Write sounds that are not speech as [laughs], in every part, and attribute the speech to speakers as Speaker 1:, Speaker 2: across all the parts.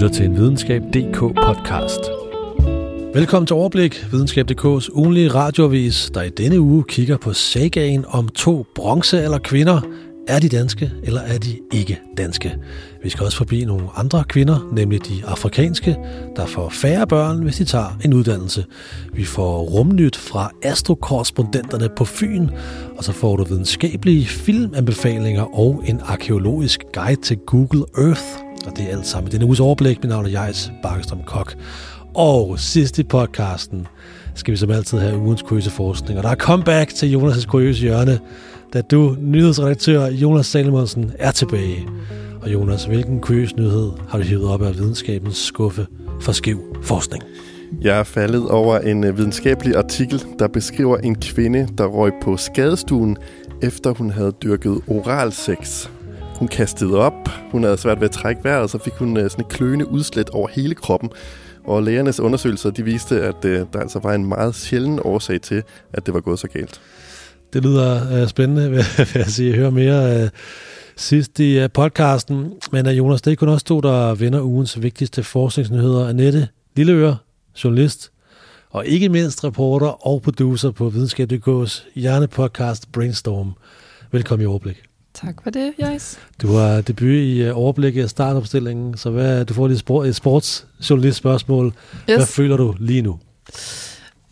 Speaker 1: lytter til en videnskab.dk podcast. Velkommen til Overblik, Videnskab.dk's ugenlige radioavis, der i denne uge kigger på sagaen om to bronze eller kvinder. Er de danske, eller er de ikke danske? Vi skal også forbi nogle andre kvinder, nemlig de afrikanske, der får færre børn, hvis de tager en uddannelse. Vi får rumnyt fra astrokorrespondenterne på Fyn, og så får du videnskabelige filmanbefalinger og en arkeologisk guide til Google Earth – og det er alt sammen denne uges overblik. Mit navn er Jais Bakkestrøm Kok. Og sidst i podcasten skal vi som altid have ugens kuriøse forskning. Og der er comeback til Jonas' kuriøse hjørne, da du, nyhedsredaktør Jonas Salomonsen, er tilbage. Og Jonas, hvilken kuriøs nyhed har du hivet op af videnskabens skuffe for skiv forskning?
Speaker 2: Jeg er faldet over en øh, videnskabelig artikel, der beskriver en kvinde, der røg på skadestuen, efter hun havde dyrket oral sex. Hun kastede op, hun havde svært ved at trække vejret, og så fik hun øh, sådan et kløende udslæt over hele kroppen. Og lægernes undersøgelser de viste, at øh, der altså var en meget sjælden årsag til, at det var gået så galt.
Speaker 1: Det lyder uh, spændende, [laughs] vil jeg sige. Jeg hører mere øh, sidst i øh, podcasten. Men uh, Jonas, det er kun også to, der vinder ugens vigtigste forskningsnyheder. Annette Lilleøre, journalist, og ikke mindst reporter og producer på Videnskab.dk's hjernepodcast Brainstorm. Velkommen i overblik.
Speaker 3: Tak for det, Jais.
Speaker 1: Du har debut i uh, overblikket af startopstillingen, så hvad, du får lige sport, et sportsjournalist spørgsmål. Yes. Hvad føler du lige nu?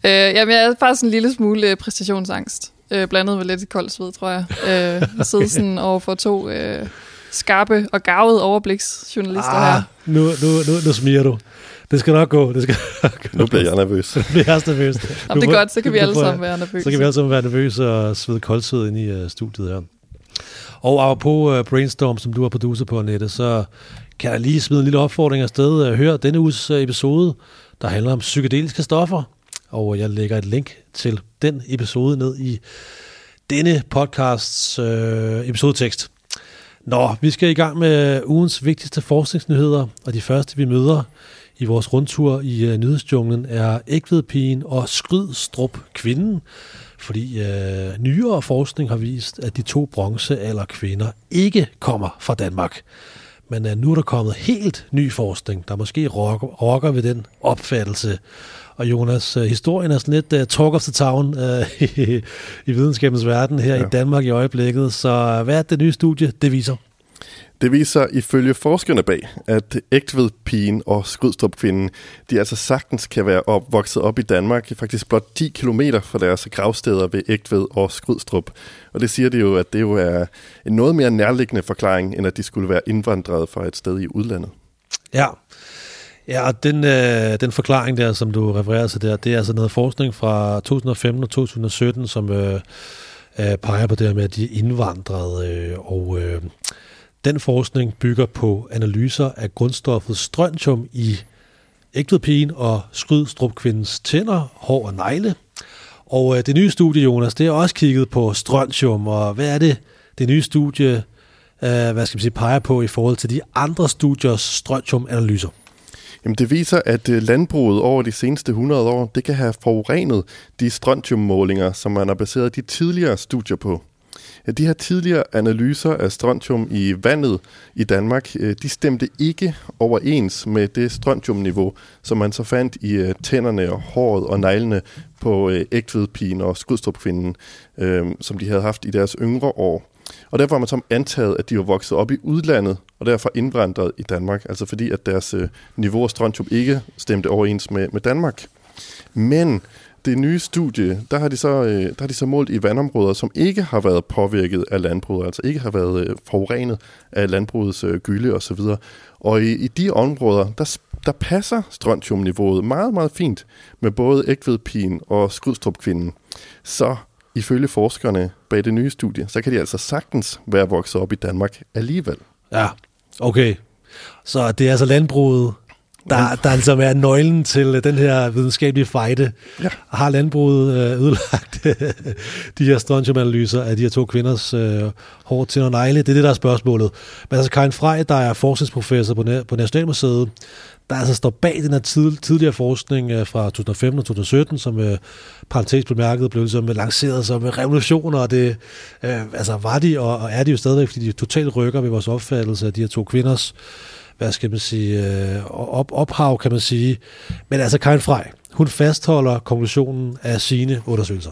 Speaker 3: Øh, jamen, jeg er faktisk en lille smule uh, præstationsangst. Uh, blandet med lidt koldt sved, tror jeg. Uh, okay. Sidde [laughs] sådan over for to uh, skarpe og gavede overbliksjournalister ah, her.
Speaker 1: Nu, nu, nu, nu smiger du. Det skal nok gå. Det skal [laughs]
Speaker 2: nok gå. Nu bliver jeg nervøs.
Speaker 1: Nu bliver jeg nervøs.
Speaker 3: Jamen, det er godt, så kan vi alle sammen være nervøse.
Speaker 1: Så kan vi alle sammen være nervøse og svede koldsved ind i uh, studiet her. Og på uh, øh, Brainstorm, som du har producer på, nettet, så kan jeg lige smide en lille opfordring afsted. Øh, hør denne uges øh, episode, der handler om psykedeliske stoffer. Og jeg lægger et link til den episode ned i denne podcasts øh, episodetekst. Nå, vi skal i gang med ugens vigtigste forskningsnyheder, og de første vi møder i vores rundtur i uh, nyhedsjunglen er Ægvedpigen og Skrydstrup Kvinden, fordi øh, nyere forskning har vist, at de to bronzealder kvinder ikke kommer fra Danmark. Men øh, nu er der kommet helt ny forskning, der måske rokker, rokker ved den opfattelse. Og Jonas, øh, historien er sådan lidt uh, talk of the town uh, i, [laughs] i videnskabens verden her ja. i Danmark i øjeblikket. Så hvad er det nye studie, det viser?
Speaker 2: Det viser ifølge forskerne bag, at Ægtved-pigen og Skrydstrup-kvinden, de altså sagtens kan være op, vokset op i Danmark, faktisk blot 10 km fra deres gravsteder ved Ægtved og Skrydstrup. Og det siger de jo, at det jo er en noget mere nærliggende forklaring, end at de skulle være indvandret fra et sted i udlandet.
Speaker 1: Ja, Ja, og den, øh, den forklaring der, som du refererer til der, det er altså noget forskning fra 2015 og 2017, som øh, øh, peger på det her med, at de er øh, og øh, den forskning bygger på analyser af grundstoffet strontium i ægtepigen og skrydstrupkvindens tænder, hår og negle. Og øh, det nye studie, Jonas, det er også kigget på strontium, og hvad er det, det nye studie, øh, hvad skal man sige, peger på i forhold til de andre studiers strontium-analyser?
Speaker 2: Jamen det viser, at øh, landbruget over de seneste 100 år, det kan have forurenet de strontiummålinger, som man har baseret de tidligere studier på. De her tidligere analyser af strontium i vandet i Danmark, øh, de stemte ikke overens med det strontiumniveau, som man så fandt i øh, tænderne og håret og neglene på øh, ægtvedpigen og skudstrupkvinden, som de havde haft i deres yngre år. Og derfor har man så antaget, at de var vokset op i udlandet, og derfor indvandret i Danmark, altså fordi at deres niveau af strontium ikke stemte overens med, med Danmark. Men det nye studie, der har, de så, øh, der har de så målt i vandområder, som ikke har været påvirket af landbruget, altså ikke har været øh, forurenet af landbrugets øh, gylde osv. Og, og i, i de områder, der, der passer strontiumniveauet meget, meget fint med både ægvedpigen og skrydstrupkvinden. Så ifølge forskerne bag det nye studie, så kan de altså sagtens være vokset op i Danmark alligevel.
Speaker 1: Ja, okay. Så det er altså landbruget, der, der altså er nøglen til den her videnskabelige fejde. Ja. Har landbruget øh, ødelagt [laughs] de her strontium-analyser af de her to kvinders øh, hår til og negle? Det er det, der er spørgsmålet. Men altså Karin Frey, der er forskningsprofessor på, på Nationalmuseet, der altså står bag den her tid, tidligere forskning øh, fra 2015 og 2017, som øh, parentes bemærket blev ligesom lanceret som revolutioner, og det øh, altså var de, og, og er de jo stadigvæk, fordi de totalt rykker ved vores opfattelse af de her to kvinders hvad skal man sige, øh, op, ophav, kan man sige. Men altså Karin Frej, hun fastholder konklusionen af sine undersøgelser.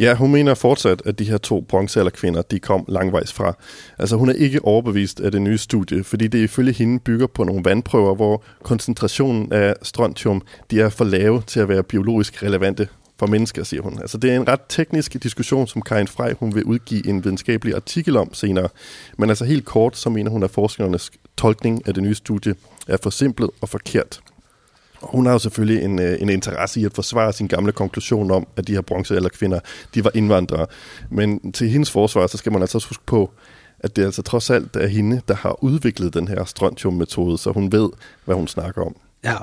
Speaker 2: Ja, hun mener fortsat, at de her to bronzealderkvinder, de kom langvejs fra. Altså hun er ikke overbevist af det nye studie, fordi det ifølge hende bygger på nogle vandprøver, hvor koncentrationen af strontium, de er for lave til at være biologisk relevante for mennesker, siger hun. Altså det er en ret teknisk diskussion, som Karin Frey hun vil udgive en videnskabelig artikel om senere. Men altså helt kort, så mener hun, at forskernes tolkning af det nye studie er forsimplet og forkert. Og hun har jo selvfølgelig en, øh, en interesse i at forsvare sin gamle konklusion om, at de her bronzealderkvinder, de var indvandrere. Men til hendes forsvar, så skal man altså huske på, at det altså trods alt er hende, der har udviklet den her strontium-metode, så hun ved, hvad hun snakker om.
Speaker 1: Ja,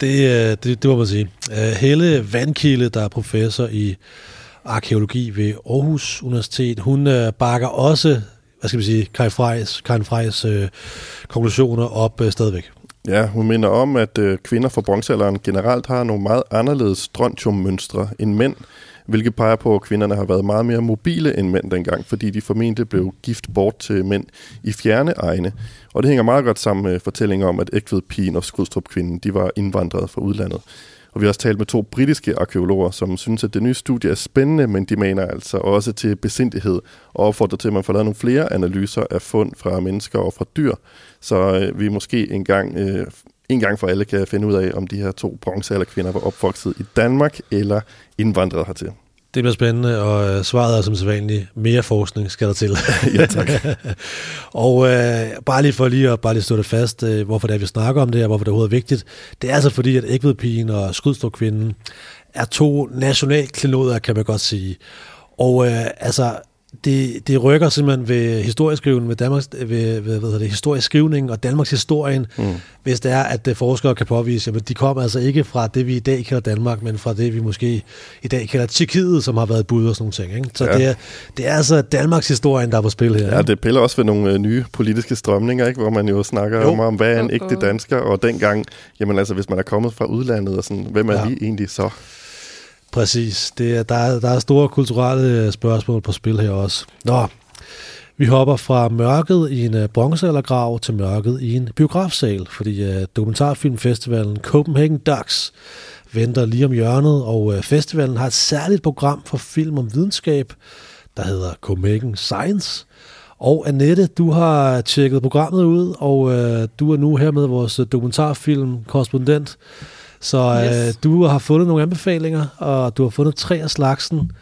Speaker 1: det, øh, det, det må man sige. Øh, Helle Vandkilde, der er professor i arkeologi ved Aarhus Universitet, hun bakker også, hvad skal vi sige, Karin Frejs, Karin Frejs øh, konklusioner op øh, stadigvæk.
Speaker 2: Ja, hun minder om, at øh, kvinder fra bronzealderen generelt har nogle meget anderledes strontiummønstre end mænd, hvilket peger på, at kvinderne har været meget mere mobile end mænd dengang, fordi de formentlig blev gift bort til mænd i fjerne egne. Og det hænger meget godt sammen med fortællingen om, at Ægtved-pigen og Skudstrup kvinden, de var indvandret fra udlandet. Og vi har også talt med to britiske arkeologer, som synes, at det nye studie er spændende, men de mener altså også til besindighed og opfordrer til, at man får lavet nogle flere analyser af fund fra mennesker og fra dyr, så øh, vi måske en gang, øh, en gang for alle kan finde ud af, om de her to bronzealderkvinder var opvokset i Danmark eller indvandret hertil.
Speaker 1: Det bliver spændende, og øh, svaret er som sædvanligt, mere forskning skal der til. [laughs]
Speaker 2: ja, tak. [laughs]
Speaker 1: og øh, bare lige for lige at bare lige stå det fast, øh, hvorfor det er, vi snakker om det, og hvorfor det er overhovedet vigtigt. Det er altså fordi, at Ægvedpigen og Skrydstrup-kvinden er to nationalklenoder, kan man godt sige. Og øh, altså, det, det rykker simpelthen ved historieskrivningen, ved, Danmarks, ved, ved hvad det, historieskrivningen og Danmarks historien, mm. hvis det er, at forskere kan påvise, at de kommer altså ikke fra det, vi i dag kalder Danmark, men fra det, vi måske i dag kalder Tjekkiet, som har været bud og sådan nogle ting. Ikke? Så ja. det, er, det er altså Danmarks historien, der er på spil her.
Speaker 2: Ja, det piller også ved nogle øh, nye politiske strømninger, ikke? hvor man jo snakker jo. om, om, hvad er en ægte dansker, og dengang, jamen altså, hvis man er kommet fra udlandet, og sådan, hvem er ja. vi egentlig så?
Speaker 1: Præcis. Det er, der, er, der er store kulturelle øh, spørgsmål på spil her også. Nå, vi hopper fra mørket i en øh, bronzealdergrav til mørket i en biografsal, fordi øh, dokumentarfilmfestivalen Copenhagen Ducks venter lige om hjørnet, og festivalen har et særligt program for film om videnskab, der hedder Copenhagen Science. Og Annette, du har tjekket programmet ud, og du er nu her med vores dokumentarfilm-korrespondent. Så yes. øh, du har fundet nogle anbefalinger, og du har fundet tre af slagsen.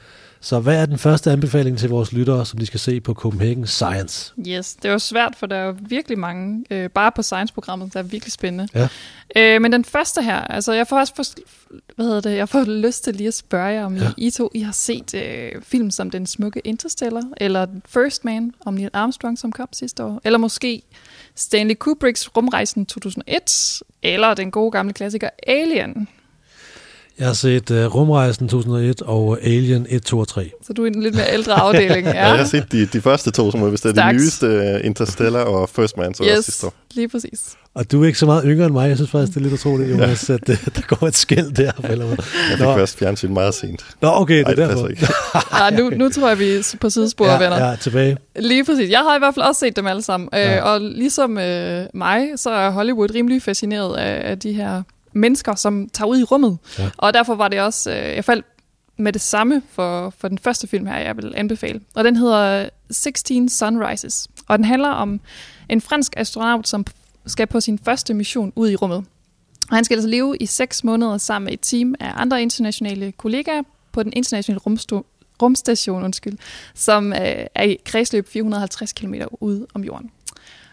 Speaker 1: Så hvad er den første anbefaling til vores lyttere, som de skal se på Copenhagen Science?
Speaker 3: Yes, det var svært, for der er virkelig mange, øh, bare på Science-programmet, der er virkelig spændende. Ja. Øh, men den første her, altså jeg får også for, hvad hedder det, jeg får [laughs] lyst til lige at spørge jer, om ja. I, to I har set øh, film som Den smukke Interstellar, eller First Man om Neil Armstrong, som kom sidste år, eller måske Stanley Kubricks Rumrejsen 2001, eller den gode gamle klassiker Alien.
Speaker 1: Jeg har set uh, Rumrejsen 2001 og Alien 1, 2 og 3.
Speaker 3: Så du er en lidt mere ældre afdeling, ja.
Speaker 2: ja jeg har set de, de første to, som er vist de nyeste, uh, Interstellar og First Man, så
Speaker 3: yes, også sidste år. lige præcis.
Speaker 1: Og du er ikke så meget yngre end mig. Jeg synes faktisk, det er lidt utroligt, Jonas, ja. at uh, der går et skæld der. Eller [laughs]
Speaker 2: jeg fik Nå. først fjernsyn meget sent.
Speaker 1: Nå, okay, det er Ej, derfor.
Speaker 3: Ikke. [laughs] ja, nu, nu tror jeg, vi er på sidespor,
Speaker 1: ja,
Speaker 3: venner.
Speaker 1: Ja, tilbage.
Speaker 3: Lige præcis. Jeg har i hvert fald også set dem alle sammen. Ja. Øh, og ligesom øh, mig, så er Hollywood rimelig fascineret af, af de her mennesker, som tager ud i rummet. Ja. Og derfor var det også, øh, jeg faldt med det samme for, for den første film her, jeg vil anbefale. Og den hedder 16 Sunrises. Og den handler om en fransk astronaut, som skal på sin første mission ud i rummet. Og han skal altså leve i seks måneder sammen med et team af andre internationale kollegaer på den internationale rumsto- rumstation, undskyld, som øh, er i kredsløb 450 km ude om jorden.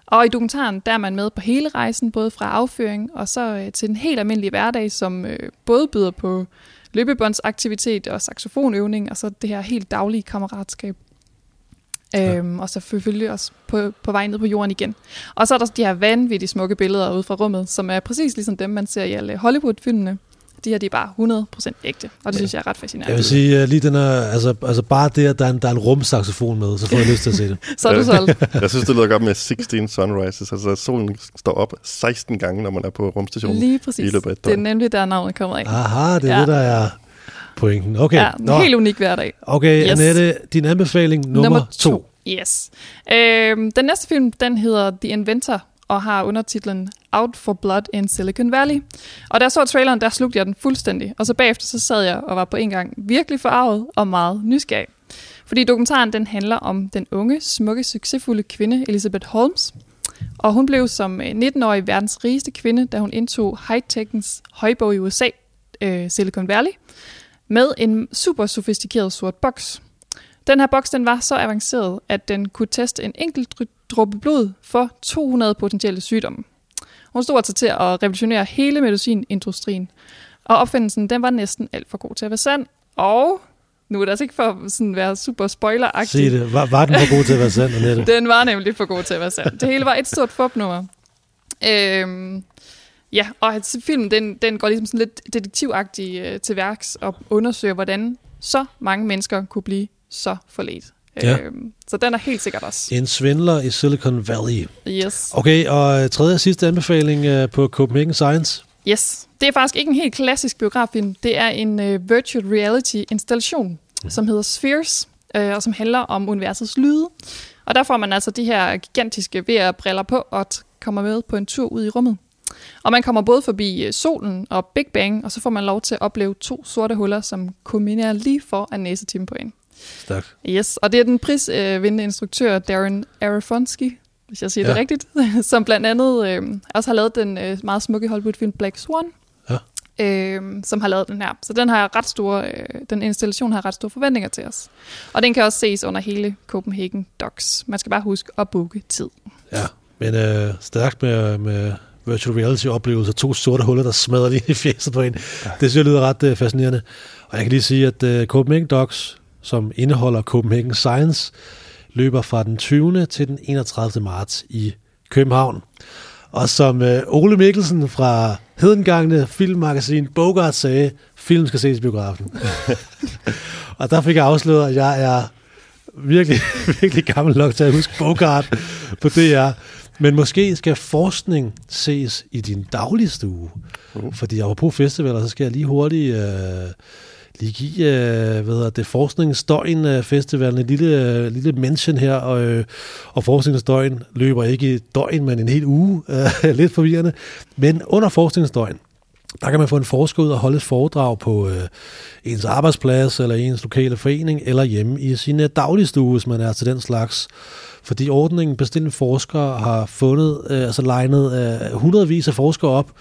Speaker 3: Og i dokumentaren, der er man med på hele rejsen, både fra afføring og så øh, til den helt almindelige hverdag, som øh, både byder på løbebåndsaktivitet og saxofonøvning, og så det her helt daglige kammeratskab. Ja. Øhm, og så selvfølgelig også på, på vej ned på jorden igen. Og så er der de her vanvittigt smukke billeder ude fra rummet, som er præcis ligesom dem, man ser i alle Hollywood-filmene de her de er bare 100% ægte, og det ja. synes jeg er ret fascinerende.
Speaker 1: Jeg vil sige, uh, lige den er, altså, altså bare det, at der er en, der er en rumsaxofon med, så får jeg lyst til at se det. [laughs]
Speaker 3: så er du solgt. [laughs]
Speaker 2: jeg synes, det lyder godt med 16 sunrises, altså solen står op 16 gange, når man er på rumstationen.
Speaker 3: Lige præcis. I løbet af det er nemlig der navnet kommer af.
Speaker 1: Aha, det er ja. det, der er pointen. Okay. Ja,
Speaker 3: Nå. helt unik hverdag.
Speaker 1: Okay, yes. Annette, din anbefaling nummer, nummer to. to.
Speaker 3: Yes. Øhm, den næste film, den hedder The Inventor og har undertitlen Out for Blood in Silicon Valley. Og da jeg så traileren, der slugte jeg den fuldstændig. Og så bagefter så sad jeg og var på en gang virkelig forarvet og meget nysgerrig. Fordi dokumentaren den handler om den unge, smukke, succesfulde kvinde Elizabeth Holmes. Og hun blev som øh, 19-årig verdens rigeste kvinde, da hun indtog high-techens højborg i USA, øh, Silicon Valley, med en super sofistikeret sort boks. Den her boks den var så avanceret, at den kunne teste en enkelt dråbe blod for 200 potentielle sygdomme. Hun stod altså til at revolutionere hele medicinindustrien, og opfindelsen den var næsten alt for god til at være sand. Og nu er det altså ikke for sådan at være super spoiler
Speaker 1: Sig det. Var, var den for god til at være sand, Annette? [laughs]
Speaker 3: den var nemlig for god til at være sand. Det hele var et stort fupnummer. Øhm, ja, og filmen den, den går ligesom sådan lidt detektivagtig øh, til værks og undersøger, hvordan så mange mennesker kunne blive så forledt. Ja. Øhm, så den er helt sikkert også.
Speaker 1: En svindler i Silicon Valley.
Speaker 3: Yes.
Speaker 1: Okay, og tredje og sidste anbefaling uh, på Copenhagen Science.
Speaker 3: Yes. Det er faktisk ikke en helt klassisk biograffilm. Det er en uh, virtual reality installation, mm. som hedder Spheres, uh, og som handler om universets lyde. Og der får man altså de her gigantiske VR-briller på og kommer med på en tur ud i rummet. Og man kommer både forbi solen og Big Bang, og så får man lov til at opleve to sorte huller, som kulminerer lige for en næsetime på en.
Speaker 1: Stærkt.
Speaker 3: Yes, og det er den prisvindende instruktør Darren Aronofsky, hvis jeg siger ja. det rigtigt, [laughs] som blandt andet øh, også har lavet den øh, meget smukke Hollywood-film Black Swan, ja. øh, som har lavet den her. Så den har ret store, øh, den installation har ret store forventninger til os. Og den kan også ses under hele Copenhagen Docs. Man skal bare huske at booke tid.
Speaker 1: Ja, men øh, stærkt med, med virtual reality oplevelser, to sorte huller, der smadrer lige i fjeset på en. Ja. Det synes jeg lyder ret øh, fascinerende. Og jeg kan lige sige, at øh, Copenhagen Docs som indeholder Copenhagen Science, løber fra den 20. til den 31. marts i København. Og som øh, Ole Mikkelsen fra Hedengangne Filmmagasin Bogart sagde, film skal ses i biografen. [laughs] og der fik jeg afsløret, at jeg er virkelig, [laughs] virkelig gammel nok til at huske Bogart på DR. Men måske skal forskning ses i din dagligstue. Uh. Fordi jeg var på festivaler, så skal jeg lige hurtigt... Øh, lige give øh, hvad hedder det, Forskningsstøjen øh, Festivalen en lille, øh, lille mention her, og, øh, og Forskningsstøjen løber ikke i døgn, men en hel uge, øh, [laughs] lidt forvirrende. Men under Forskningsstøjen, der kan man få en forsker ud og holde et foredrag på øh, ens arbejdsplads, eller ens lokale forening, eller hjemme i sin øh, dagligstue, hvis man er til den slags. Fordi ordningen bestilte forskere har fundet, øh, altså legnet øh, hundredvis af forskere op,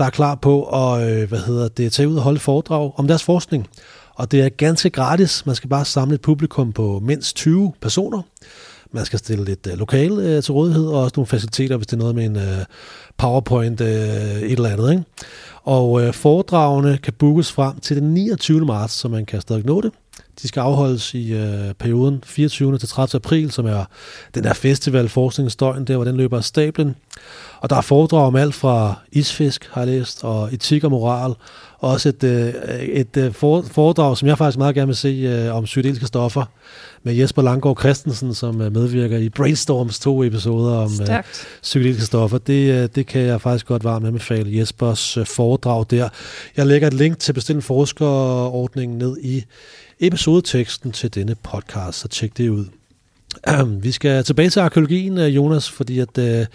Speaker 1: der er klar på at øh, hvad hedder det, tage ud og holde foredrag om deres forskning. Og det er ganske gratis. Man skal bare samle et publikum på mindst 20 personer. Man skal stille lidt øh, lokal øh, til rådighed, og også nogle faciliteter, hvis det er noget med en øh, PowerPoint, øh, et eller andet. Ikke? Og øh, foredragene kan bookes frem til den 29. marts, så man kan stadig nå det. De skal afholdes i øh, perioden 24. til 30. april, som er den der festival Forskningsstøjen, der hvor den løber af stablen. Og der er foredrag om alt fra isfisk, har jeg læst, og etik og moral. Også et, øh, et øh, foredrag, som jeg faktisk meget gerne vil se øh, om psykedeliske stoffer, med Jesper Langgaard Christensen, som medvirker i Brainstorms to episoder om Stærkt. psykedeliske stoffer. Det, det kan jeg faktisk godt varmt anbefale Jespers foredrag der. Jeg lægger et link til bestilt forskerordningen ned i episodeteksten til denne podcast, så tjek det ud. Vi skal tilbage til arkeologien, øh, Jonas, fordi at øh,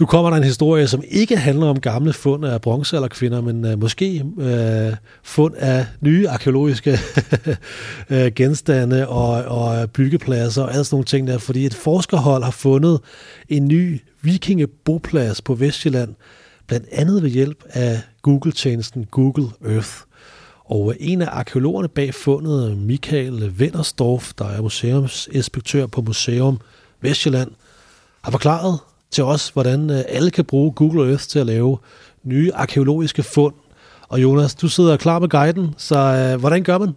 Speaker 1: nu kommer der en historie, som ikke handler om gamle fund af bronzealderkvinder, men øh, måske øh, fund af nye arkeologiske [laughs] øh, genstande og, og øh, byggepladser og alle sådan nogle ting der, fordi et forskerhold har fundet en ny vikingeboplads på Vestjylland, blandt andet ved hjælp af Google-tjenesten Google Earth. Og en af arkeologerne bag fundet, Michael Wennersdorf, der er museumsinspektør på Museum Vestjylland, har forklaret til os, hvordan øh, alle kan bruge Google Earth til at lave nye arkeologiske fund. Og Jonas, du sidder klar med guiden, så øh, hvordan gør man?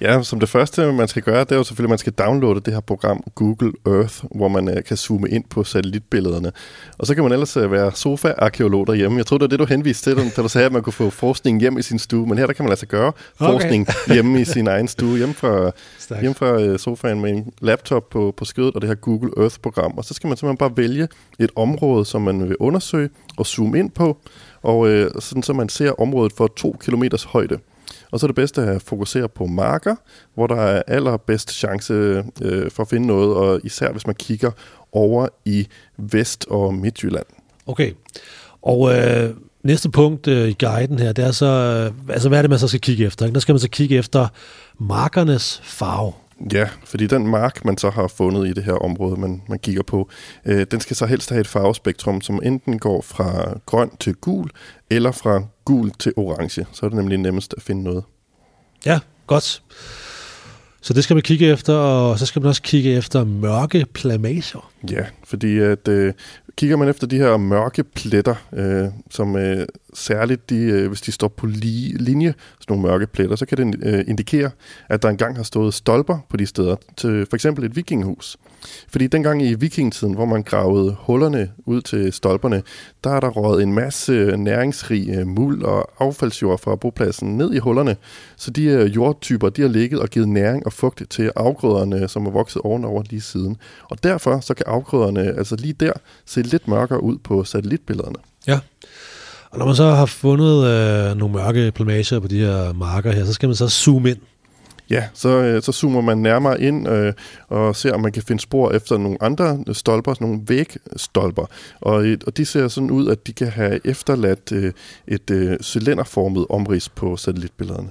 Speaker 2: Ja, som det første, man skal gøre, det er jo selvfølgelig, at man skal downloade det her program Google Earth, hvor man uh, kan zoome ind på satellitbillederne. Og så kan man ellers uh, være sofa-arkeolog derhjemme. Jeg tror, det er det, du henviste til, da du sagde, at man kunne få forskning hjem i sin stue. Men her der kan man altså gøre okay. forskning hjemme i [laughs] sin egen stue, hjemme fra, hjemme fra uh, sofaen med en laptop på, på skødet og det her Google Earth-program. Og så skal man simpelthen bare vælge et område, som man vil undersøge og zoome ind på, og øh, sådan så man ser området for to kilometers højde. Og så er det bedste at fokusere på marker, hvor der er allerbedst chance øh, for at finde noget, og især hvis man kigger over i Vest- og Midtjylland.
Speaker 1: Okay. Og øh, næste punkt øh, i guiden her, det er så, øh, altså hvad er det, man så skal kigge efter? Ikke? Der skal man så kigge efter markernes farve.
Speaker 2: Ja, fordi den mark, man så har fundet i det her område, man, man kigger på, øh, den skal så helst have et farvespektrum, som enten går fra grøn til gul, eller fra gul til orange. Så er det nemlig nemmest at finde noget.
Speaker 1: Ja, godt. Så det skal man kigge efter, og så skal man også kigge efter mørke plamager.
Speaker 2: Ja, fordi at øh, kigger man efter de her mørke pletter, øh, som øh, særligt de, øh, hvis de står på li- linje, sådan nogle mørke pletter, så kan det øh, indikere, at der engang har stået stolper på de steder, til for eksempel et vikinghus. Fordi dengang i vikingetiden, hvor man gravede hullerne ud til stolperne, der er der røget en masse øh, næringsrig øh, muld og affaldsjord fra bopladsen ned i hullerne. Så de øh, jordtyper, de har ligget og givet næring og fugt til afgrøderne, som er vokset ovenover lige siden. Og derfor så kan afgrøderne altså lige der se lidt mørkere ud på satellitbillederne.
Speaker 1: Ja. Og når man så har fundet øh, nogle mørke plamager på de her marker her, så skal man så zoome ind.
Speaker 2: Ja, så, øh, så zoomer man nærmere ind øh, og ser, om man kan finde spor efter nogle andre stolper, nogle vægstolper. Og, og de ser sådan ud, at de kan have efterladt øh, et øh, cylinderformet omrids på satellitbillederne.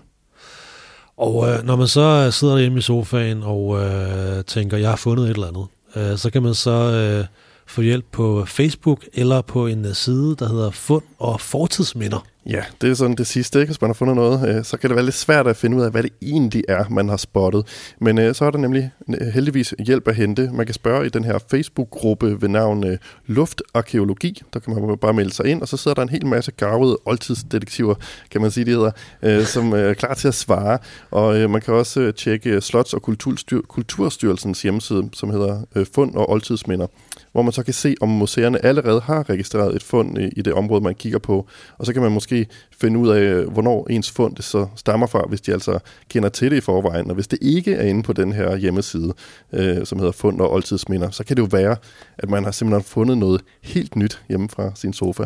Speaker 1: Og øh, når man så sidder hjemme i sofaen og øh, tænker, jeg har fundet et eller andet, øh, så kan man så øh, få hjælp på Facebook eller på en øh, side, der hedder Fund og Fortidsminder.
Speaker 2: Ja, det er sådan det sidste, ikke? Hvis man har fundet noget, øh, så kan det være lidt svært at finde ud af, hvad det egentlig er, man har spottet. Men øh, så er der nemlig øh, heldigvis hjælp at hente. Man kan spørge i den her Facebook-gruppe ved navn øh, Luftarkeologi. Der kan man bare melde sig ind, og så sidder der en hel masse garvede oldtidsdetektiver, kan man sige, det hedder, øh, [laughs] som er klar til at svare. Og øh, man kan også øh, tjekke Slots- og Kulturstyr- Kulturstyrelsens hjemmeside, som hedder øh, Fund og Oldtidsminder hvor man så kan se, om museerne allerede har registreret et fund i, i det område, man kigger på. Og så kan man måske finde ud af, hvornår ens fund det så stammer fra, hvis de altså kender til det i forvejen. Og hvis det ikke er inde på den her hjemmeside, øh, som hedder Fund og Oldtidsminder, så kan det jo være, at man har simpelthen fundet noget helt nyt hjemme fra sin sofa.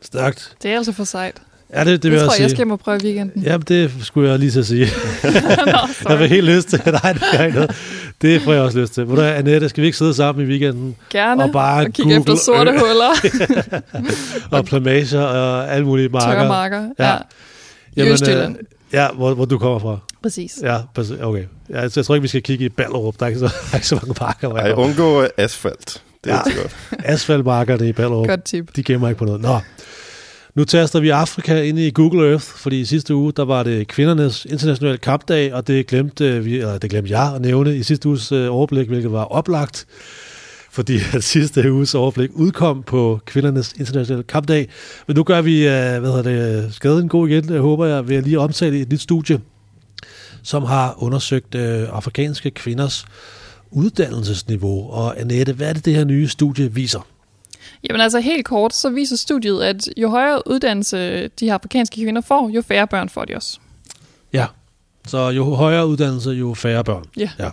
Speaker 1: Stærkt.
Speaker 3: Det er altså for sejt.
Speaker 1: Ja, det, det,
Speaker 3: Det
Speaker 1: vil
Speaker 3: tror
Speaker 1: jeg
Speaker 3: jeg, jeg
Speaker 1: sige.
Speaker 3: skal må prøve i weekenden.
Speaker 1: Ja, det skulle jeg lige til at sige. [laughs]
Speaker 3: Nå,
Speaker 1: Jeg vil helt lyst til. Nej, det er ikke noget. Det får jeg også lyst til. Hvad, Annette, skal vi ikke sidde sammen i weekenden
Speaker 3: Gerne.
Speaker 1: og bare
Speaker 3: og kigge efter
Speaker 1: Google
Speaker 3: sorte
Speaker 1: Earth
Speaker 3: huller. [laughs]
Speaker 1: og plamager og alle mulige marker?
Speaker 3: Tørre marker.
Speaker 1: Ja.
Speaker 3: Ja. ja. I Østjylland.
Speaker 1: øh, ja, hvor, hvor du kommer fra.
Speaker 3: Præcis.
Speaker 1: Ja, okay. Ja, så jeg tror ikke, vi skal kigge i Ballerup. Der er ikke så, der er ikke så mange marker. hvor jeg
Speaker 2: Ej,
Speaker 1: kommer.
Speaker 2: undgå asfalt. Det er
Speaker 1: Ja.
Speaker 2: ja. godt.
Speaker 1: Asfaltmarkerne i Ballerup.
Speaker 3: Godt tip.
Speaker 1: De gemmer ikke på noget. Nå. Nu taster vi Afrika ind i Google Earth, fordi i sidste uge, der var det kvindernes internationale kampdag, og det glemte, vi, eller det glemte jeg at nævne i sidste uges øh, overblik, hvilket var oplagt, fordi at [laughs] sidste uges overblik udkom på kvindernes internationale kampdag. Men nu gør vi, øh, hvad hedder det, skaden god igen, jeg håber jeg, ved at lige omtale et nyt studie, som har undersøgt øh, afrikanske kvinders uddannelsesniveau. Og Annette, hvad er det, det her nye studie viser?
Speaker 3: Jamen altså helt kort, så viser studiet, at jo højere uddannelse de her afrikanske kvinder får, jo færre børn får de også.
Speaker 1: Ja, så jo højere uddannelse, jo færre børn.
Speaker 3: Ja.
Speaker 1: ja.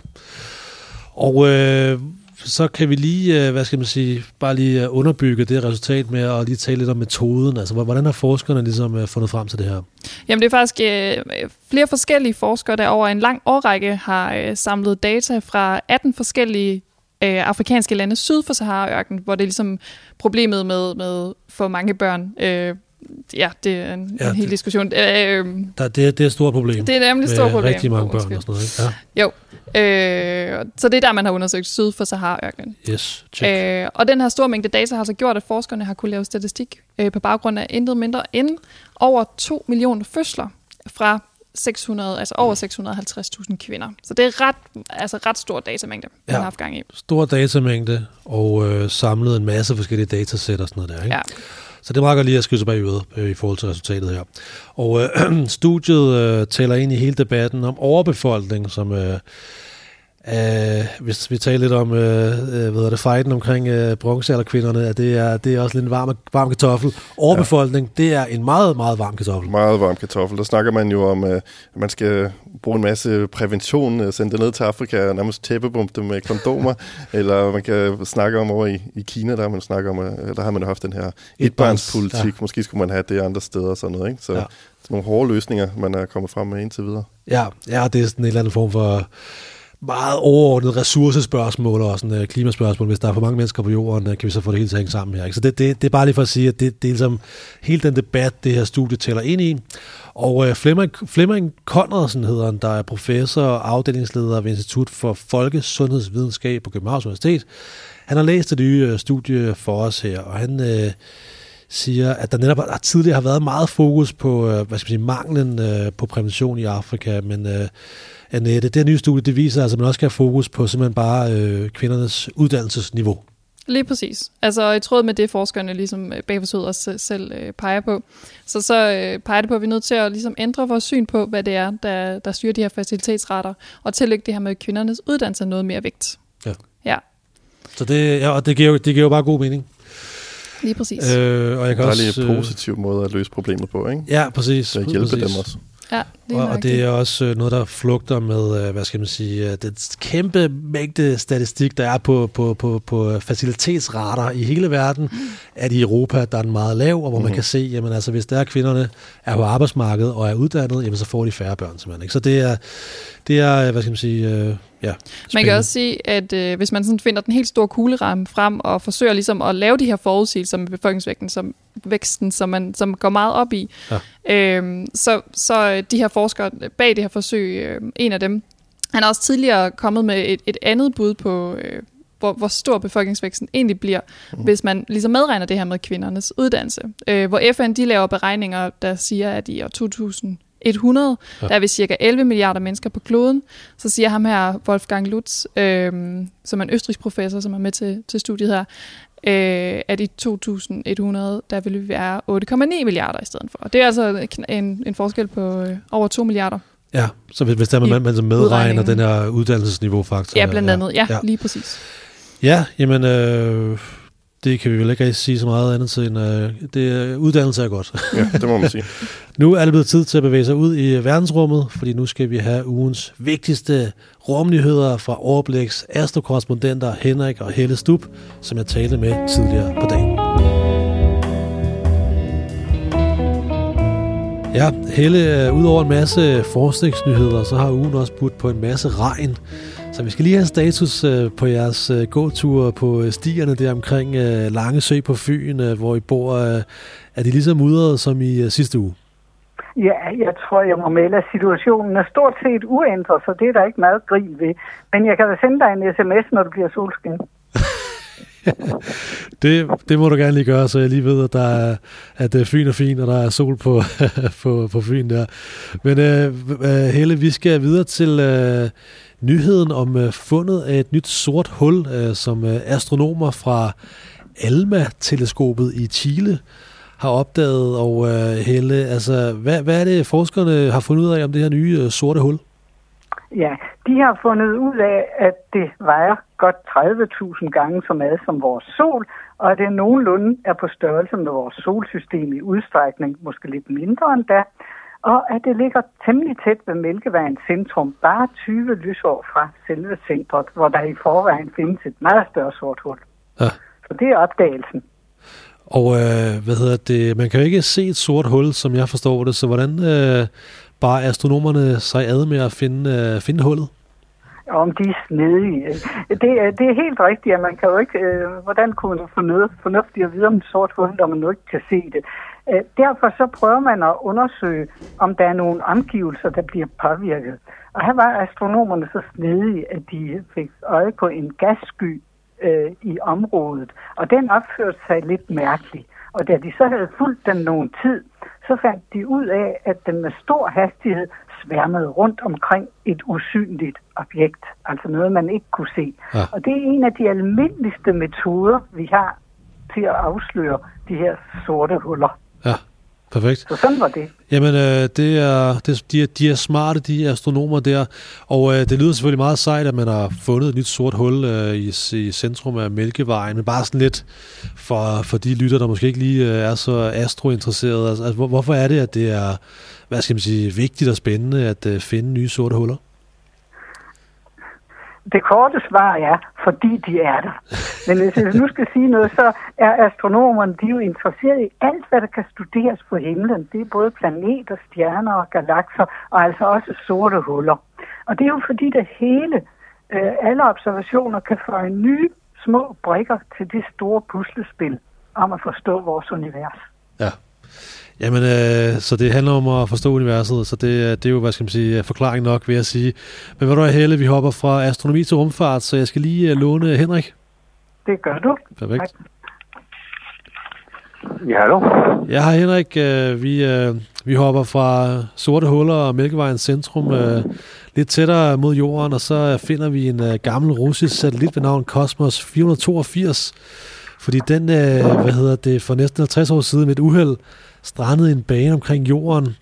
Speaker 1: Og øh, så kan vi lige, øh, hvad skal man sige, bare lige øh, underbygge det resultat med at lige tale lidt om metoden. Altså, hvordan har forskerne ligesom øh, fundet frem til det her?
Speaker 3: Jamen det er faktisk øh, flere forskellige forskere, der over en lang årrække har øh, samlet data fra 18 forskellige øh, afrikanske lande syd for Sahara-ørken, hvor det er ligesom problemet med, med for mange børn. Øh, ja, det er en,
Speaker 1: Ja,
Speaker 3: ja, en hel
Speaker 1: det-
Speaker 3: diskussion. Øh,
Speaker 1: Der, det, det er et stort problem.
Speaker 3: det er nemlig et stort problem.
Speaker 1: rigtig mange børn og sådan noget. Ikke?
Speaker 3: Jo, øh, så det er der, man har undersøgt syd for Sahara-ørkenen.
Speaker 1: Ja, yes, check.
Speaker 3: Øh, og den her store mængde data har så gjort, at forskerne har kunne lave statistik øh, på baggrund af intet mindre end over 2 millioner fødsler fra 600, altså over 650.000 kvinder. Så det er ret, altså ret stor datamængde, man
Speaker 1: Ja.
Speaker 3: har haft gang i.
Speaker 1: Stor datamængde og øh, samlet en masse forskellige datasæt og sådan noget der. Ikke?
Speaker 3: Ja.
Speaker 1: Så det meget godt lige at skrive sig bag øret øh, i forhold til resultatet her. Og øh, [clears throat] studiet øh, tæller ind i hele debatten om overbefolkning, som øh, øh, hvis vi taler lidt om øh, øh, hvad det, fighten omkring øh, bronzealderkvinderne, at det er, det er også lidt en varm, varm kartoffel. Overbefolkning, ja. det er en meget, meget varm kartoffel.
Speaker 2: Meget varm kartoffel. Der snakker man jo om, øh, at man skal bruge en masse prævention, øh, sende det ned til Afrika og nærmest tæppebumpe dem med kondomer. [laughs] eller man kan snakke om over i, i Kina, der, har man snakker om, øh, der har man jo haft den her etbarnspolitik.
Speaker 1: ja.
Speaker 2: Måske skulle man have det andre steder og sådan noget. Ikke? Så
Speaker 1: ja.
Speaker 2: nogle hårde løsninger, man er kommet frem med indtil videre.
Speaker 1: Ja, ja, det er sådan en eller anden form for meget overordnet ressourcespørgsmål og sådan øh, klimaspørgsmål. Hvis der er for mange mennesker på jorden, øh, kan vi så få det hele til at hænge sammen her. Ikke? Så det, det, det er bare lige for at sige, at det, det er ligesom hele den debat, det her studie tæller ind i. Og øh, Flemming, Flemming Conradsen hedder han, der er professor og afdelingsleder ved Institut for Folkesundhedsvidenskab på Københavns Universitet. Han har læst det nye øh, studie for os her, og han... Øh, siger, at der netop der tidligere har været meget fokus på øh, hvad skal man sige, manglen øh, på prævention i Afrika, men Annette, det nye studie, det viser altså, at man også skal have fokus på simpelthen bare øh, kvindernes uddannelsesniveau.
Speaker 3: Lige præcis. Altså i tråd med det, forskerne ligesom øh, bag forsøget også selv øh, peger på. Så så øh, peger det på, at vi er nødt til at ligesom ændre vores syn på, hvad det er, der, der styrer de her facilitetsretter, og tillægge det her med kvindernes uddannelse noget mere vægt.
Speaker 1: Ja.
Speaker 3: Ja.
Speaker 1: Så det, ja, og det giver, jo, det giver jo bare god mening.
Speaker 3: Lige præcis.
Speaker 1: Øh, og jeg kan
Speaker 2: Der er
Speaker 1: også,
Speaker 2: lige en positiv måde at løse problemet på, ikke?
Speaker 1: Ja, præcis.
Speaker 2: Så at hjælpe
Speaker 1: præcis.
Speaker 2: dem også.
Speaker 3: Ja, det
Speaker 1: og, og det er også øh, noget, der flugter med, øh, hvad skal man sige, øh, den kæmpe mængde statistik, der er på, på, på, på facilitetsrater i hele verden, at i Europa, der er den meget lav, og hvor mm-hmm. man
Speaker 2: Mhm.
Speaker 1: kan se, jamen altså, hvis der er kvinderne er på arbejdsmarkedet og er uddannet, jamen så får de færre børn simpelthen. Ikke? Så det er, det er, hvad skal man sige, Ja, spændende.
Speaker 3: man kan også sige, at øh, hvis man sådan finder den helt store kugleramme frem og forsøger ligesom at lave de her forudsigelser med befolkningsvæksten, som, væksten, som man som går meget op i,
Speaker 1: ja.
Speaker 3: øh, så, så øh, de her forskere bag det her forsøg, øh, en af dem, han er også tidligere kommet med et, et andet bud på, øh, hvor, hvor stor befolkningsvæksten egentlig bliver, mm. hvis man ligesom medregner det her med kvindernes uddannelse. Øh, hvor FN de laver beregninger, der siger, at i år 2000
Speaker 1: 100.
Speaker 3: Ja. Der er vi cirka 11 milliarder mennesker på kloden. Så siger ham her, Wolfgang Lutz, øh, som er en østrigs professor, som er med til, til studiet her, øh, at i 2100, der vil vi være 8,9 milliarder i stedet for. Og det er altså en, en forskel på øh, over 2 milliarder.
Speaker 1: Ja, så hvis der man, man medregner den her uddannelsesniveau faktisk.
Speaker 3: Ja, blandt andet. Ja,
Speaker 1: ja,
Speaker 3: ja. lige præcis.
Speaker 1: Ja, jamen... Øh det kan vi vel ikke sige så meget andet til, end øh, det, uddannelse er godt.
Speaker 2: Ja, det må man sige. [laughs]
Speaker 1: Nu er det blevet tid til at bevæge sig ud i verdensrummet, fordi nu skal vi have ugens vigtigste rumnyheder fra Overblikks astrokorrespondenter Henrik og Helle Stub, som jeg talte med tidligere på dagen. Ja, Helle, øh, udover en masse forskningsnyheder, så har ugen også budt på en masse regn. Så vi skal lige have status øh, på jeres øh, gåture på øh, stierne der omkring øh, Lange Sø på Fyn, øh, hvor I bor. Øh, er de lige så mudrede som i øh, sidste uge?
Speaker 4: Ja, jeg tror, jeg må melde, at situationen er stort set uændret, så det er der ikke meget grin ved. Men jeg kan da sende dig en sms, når det bliver solskin. [laughs]
Speaker 1: Det, det må du gerne lige gøre, så jeg lige ved, at, der er, at Fyn er fin, og der er sol på, [laughs] på, på Fyn der. Men øh, Helle, vi skal videre til øh, nyheden om øh, fundet af et nyt sort hul, øh, som øh, astronomer fra ALMA-teleskopet i Chile har opdaget. Og øh, Helle, altså, hvad, hvad er det, forskerne har fundet ud af om det her nye øh, sorte hul?
Speaker 4: Ja, de har fundet ud af, at det vejer godt 30.000 gange så meget som vores sol, og at det nogenlunde er på størrelse med vores solsystem i udstrækning, måske lidt mindre end da, og at det ligger temmelig tæt ved Mælkevejens centrum, bare 20 lysår fra selve centret, hvor der i forvejen findes et meget større sort hul.
Speaker 1: Ja.
Speaker 4: Så det er opdagelsen.
Speaker 1: Og øh, hvad hedder det? Man kan jo ikke se et sort hul, som jeg forstår det, så hvordan øh, bare astronomerne sig ad med at finde, øh, finde hullet?
Speaker 4: Om de er snedige. Det, er- det er helt rigtigt, at man kan jo ikke... Øh, hvordan kunne man få noget fornuftigt at vide om et sort hul, når man nu ikke kan se det? Øh, derfor så prøver man at undersøge, om der er nogle omgivelser, der bliver påvirket. Og her var astronomerne så snedige, at de fik øje på en gassky øh, i området. Og den opførte sig lidt mærkeligt. Og da de så havde fulgt den nogen tid, så fandt de ud af, at den med stor hastighed sværmede rundt omkring et usynligt objekt. Altså noget, man ikke kunne se.
Speaker 1: Ja.
Speaker 4: Og det er en af de almindeligste metoder, vi har til at afsløre de her sorte huller.
Speaker 1: Ja, perfekt.
Speaker 4: Så sådan var det.
Speaker 1: Jamen, øh, det er, det, de, er, de er smarte, de astronomer der, og øh, det lyder selvfølgelig meget sejt, at man har fundet et nyt sort hul øh, i, i centrum af Mælkevejen, men bare sådan lidt for, for de lytter, der måske ikke lige øh, er så astrointeresserede. Altså, altså, hvor, hvorfor er det, at det er hvad skal man sige, vigtigt og spændende at øh, finde nye sorte huller?
Speaker 4: Det korte svar er, fordi de er der. Men hvis jeg nu skal sige noget, så er astronomerne de er jo interesseret i alt, hvad der kan studeres på himlen. Det er både planeter, stjerner og galakser, og altså også sorte huller. Og det er jo fordi det hele øh, alle observationer kan føre nye små brikker til det store puslespil om at forstå vores univers.
Speaker 1: Ja. Jamen, øh, så det handler om at forstå universet, så det, det er jo, hvad skal man sige, forklaring nok, vil jeg sige. Men hvad du er, Helle, vi hopper fra astronomi til rumfart, så jeg skal lige øh, låne Henrik.
Speaker 4: Det gør du.
Speaker 1: Perfekt.
Speaker 4: Tak.
Speaker 5: Ja, hallo.
Speaker 1: Ja, hej Henrik. Øh, vi, øh, vi hopper fra sorte huller og Mælkevejens centrum øh, lidt tættere mod jorden, og så finder vi en øh, gammel russisk satellit ved navn Cosmos 482. Fordi den, øh, hvad hedder det, for næsten 50 år siden med et uheld strandede en bane omkring jorden.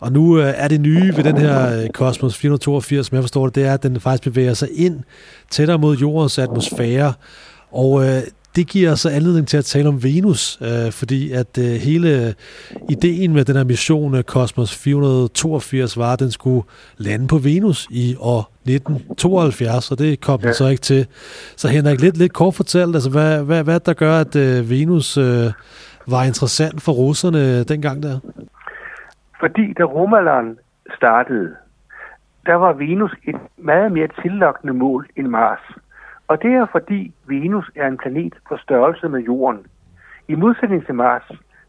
Speaker 1: Og nu øh, er det nye ved den her øh, Cosmos 482, som jeg forstår det, det er, at den faktisk bevæger sig ind tættere mod jordens atmosfære. Og øh, det giver så anledning til at tale om Venus, øh, fordi at øh, hele ideen med den her mission øh, Cosmos 482 var, at den skulle lande på Venus i år 1972, og det kom ja. den så ikke til. Så Henrik, lidt, lidt kort fortalt, altså hvad, hvad, hvad der gør, at øh, Venus øh, var interessant for russerne dengang der?
Speaker 5: Fordi da Romaland startede, der var Venus et meget mere tillokkende mål end Mars. Og det er fordi Venus er en planet på størrelse med Jorden. I modsætning til Mars,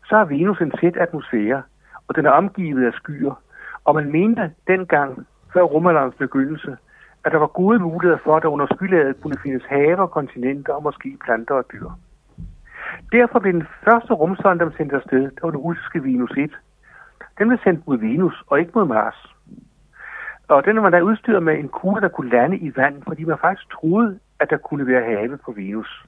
Speaker 5: så har Venus en tæt atmosfære, og den er omgivet af skyer. Og man mente dengang, før Romalands begyndelse, at der var gode muligheder for, at der under skylaget kunne findes haver, kontinenter og måske planter og dyr. Derfor blev den første rumsonde, der sendt afsted, det var den russiske Venus 1. Den blev sendt mod Venus og ikke mod Mars. Og den var der udstyret med en kugle, der kunne lande i vand, fordi man faktisk troede, at der kunne være have på Venus.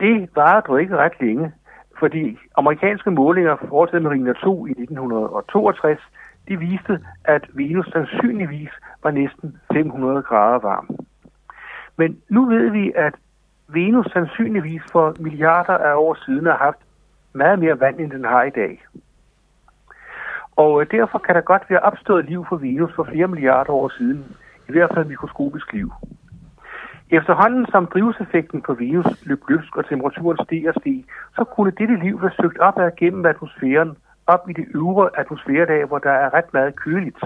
Speaker 5: Det varede dog ikke ret længe, fordi amerikanske målinger foretaget med Rigner 2 i 1962, de viste, at Venus sandsynligvis var næsten 500 grader varm. Men nu ved vi, at Venus sandsynligvis for milliarder af år siden har haft meget mere vand, end den har i dag. Og øh, derfor kan der godt være opstået liv på Venus for flere milliarder år siden, i hvert fald mikroskopisk liv. Efterhånden som drivhuseffekten på Venus løb løbsk og temperaturen steg og steg, så kunne dette liv være søgt op ad gennem atmosfæren, op i det øvre atmosfæredag, hvor der er ret meget køligt.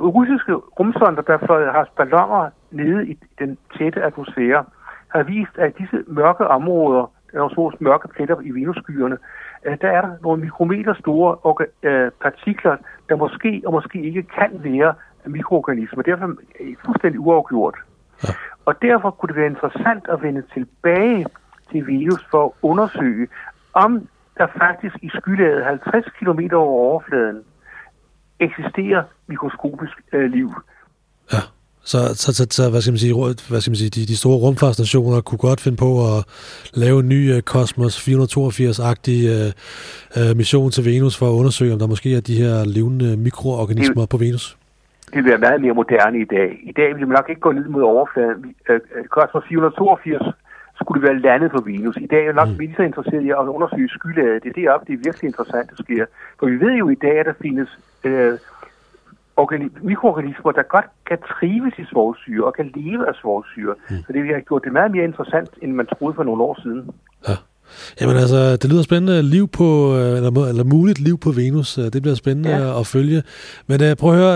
Speaker 5: Russiske rumsonder, der har ballonger nede i den tætte atmosfære, har vist, at disse mørke områder, der er så mørke pletter i venusskyerne, der er der nogle mikrometer store øh, partikler, der måske og måske ikke kan være mikroorganismer. Derfor er det fuldstændig uafgjort. Ja. Og derfor kunne det være interessant at vende tilbage til Venus for at undersøge, om der faktisk i skylaget 50 km over overfladen eksisterer mikroskopisk øh, liv.
Speaker 1: Ja. Så, så, så, så hvad skal man sige, hvad skal man sige de, de store rumfartsstationer kunne godt finde på at lave en ny uh, Cosmos 482-agtig uh, uh, mission til Venus for at undersøge, om der måske er de her levende mikroorganismer det, på Venus?
Speaker 5: Det vil være meget mere moderne i dag. I dag vil man nok ikke gå ned mod overfladen. Uh, Cosmos 482 skulle være landet på Venus. I dag er nok mm. så interesseret i at undersøge skylaget. Det er deroppe, det er virkelig interessant, der sker. For vi ved jo i dag, at der findes uh, mikroorganismer, der godt kan trives i svovlsyre og kan leve af svovlsyre. Mm. Så det har gjort det meget mere interessant, end man troede for nogle år siden.
Speaker 1: Ja. Jamen altså, det lyder spændende. Liv på, øh, eller, eller muligt liv på Venus. Øh, det bliver spændende ja. at følge. Men uh, prøv at høre,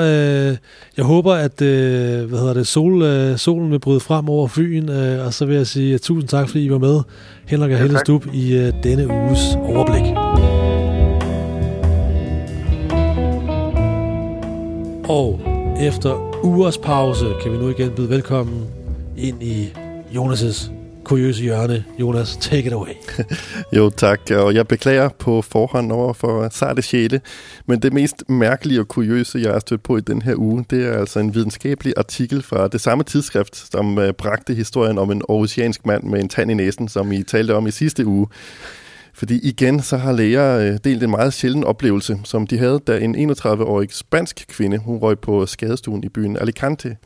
Speaker 1: uh, jeg håber, at uh, hvad hedder det, sol, uh, solen vil bryde frem over Fyn, uh, og så vil jeg sige uh, tusind tak, fordi I var med, Henrik og ja, Helle Stub, i uh, denne uges overblik. Og efter ugers pause kan vi nu igen byde velkommen ind i Jonas' kuriøse hjørne. Jonas, take it away. [laughs]
Speaker 2: jo, tak. Og jeg beklager på forhånd over for sarte sjæle, men det mest mærkelige og kuriøse, jeg har stødt på i den her uge, det er altså en videnskabelig artikel fra det samme tidsskrift, som uh, bragte historien om en aarhusiansk mand med en tand i næsen, som I talte om i sidste uge. Fordi igen, så har læger øh, delt en meget sjælden oplevelse, som de havde, da en 31-årig spansk kvinde, hun røg på skadestuen i byen Alicante.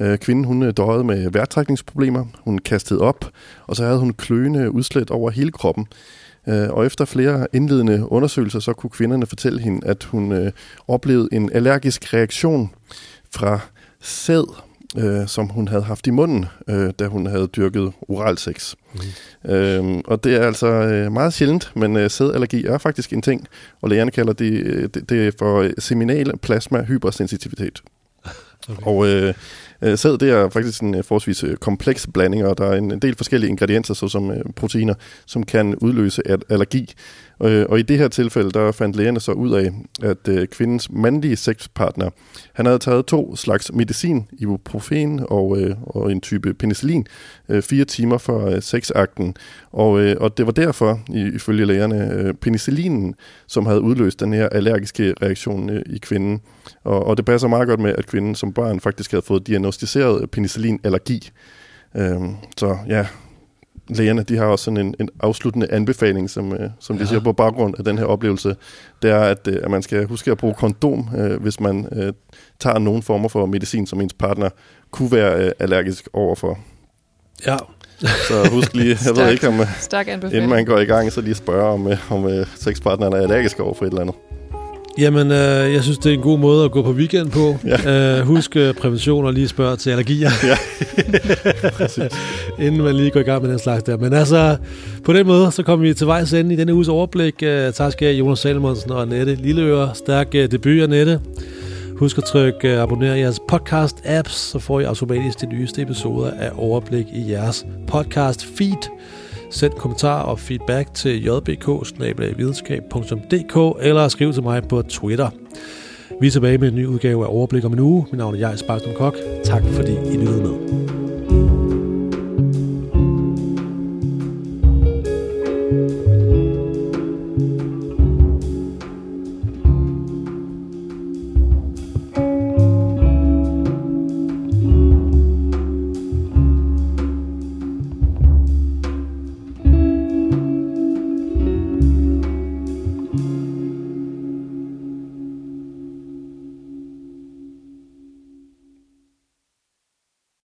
Speaker 2: Øh, kvinden, hun øh, døjede med vejrtrækningsproblemer, hun kastede op, og så havde hun kløende udslæt over hele kroppen. Øh, og efter flere indledende undersøgelser, så kunne kvinderne fortælle hende, at hun øh, oplevede en allergisk reaktion fra sæd, øh, som hun havde haft i munden, øh, da hun havde dyrket oralsex. Mm. Øh, og det er altså øh, meget sjældent, men øh, sædallergi er faktisk en ting, og lægerne kalder det, øh, det, det for seminal plasma hypersensitivitet. Okay. Og øh, Øh, sæd det er faktisk en øh, forholdsvis øh, kompleks blanding, og der er en, en del forskellige ingredienser, såsom øh, proteiner, som kan udløse allergi. Øh, og i det her tilfælde, der fandt lægerne så ud af, at øh, kvindens mandlige sexpartner, han havde taget to slags medicin, ibuprofen og, øh, og en type penicillin, øh, fire timer før øh, sexakten. Og, øh, og det var derfor, ifølge lægerne, øh, penicillinen, som havde udløst den her allergiske reaktion øh, i kvinden. Og, og det passer meget godt med, at kvinden som barn faktisk havde fået diagnostiseret penicillinallergi. Øh, så ja, lægerne de har også sådan en, en afsluttende anbefaling, som, øh, som de ja. siger på baggrund af den her oplevelse. Det er, at, øh, at man skal huske at bruge kondom, øh, hvis man øh, tager nogen former for medicin, som ens partner kunne være øh, allergisk overfor.
Speaker 1: Ja.
Speaker 2: Så husk lige, [laughs] jeg ved ikke, om,
Speaker 3: øh,
Speaker 2: inden man går i gang, så lige spørge, om, øh, om øh, sexpartneren er allergisk over for et eller andet.
Speaker 1: Jamen, øh, jeg synes, det er en god måde at gå på weekend på. Ja. Øh, husk øh, prævention og lige spørge til allergier. [laughs] Ja, [laughs] Inden man lige går i gang med den slags der. Men altså, på den måde, så kommer vi til vejs ende i denne uges overblik. Øh, tak skal jeg, Jonas Salomonsen og Annette Lilleøre. Stærk øh, debut, Annette. Husk at trykke uh, abonner i jeres podcast-apps, så får I automatisk de nyeste episoder af Overblik i jeres podcast-feed. Send kommentarer og feedback til jbk eller skriv til mig på Twitter. Vi er tilbage med en ny udgave af Overblik om en uge. Mit navn er Jais Kok. Tak fordi I lyttede med.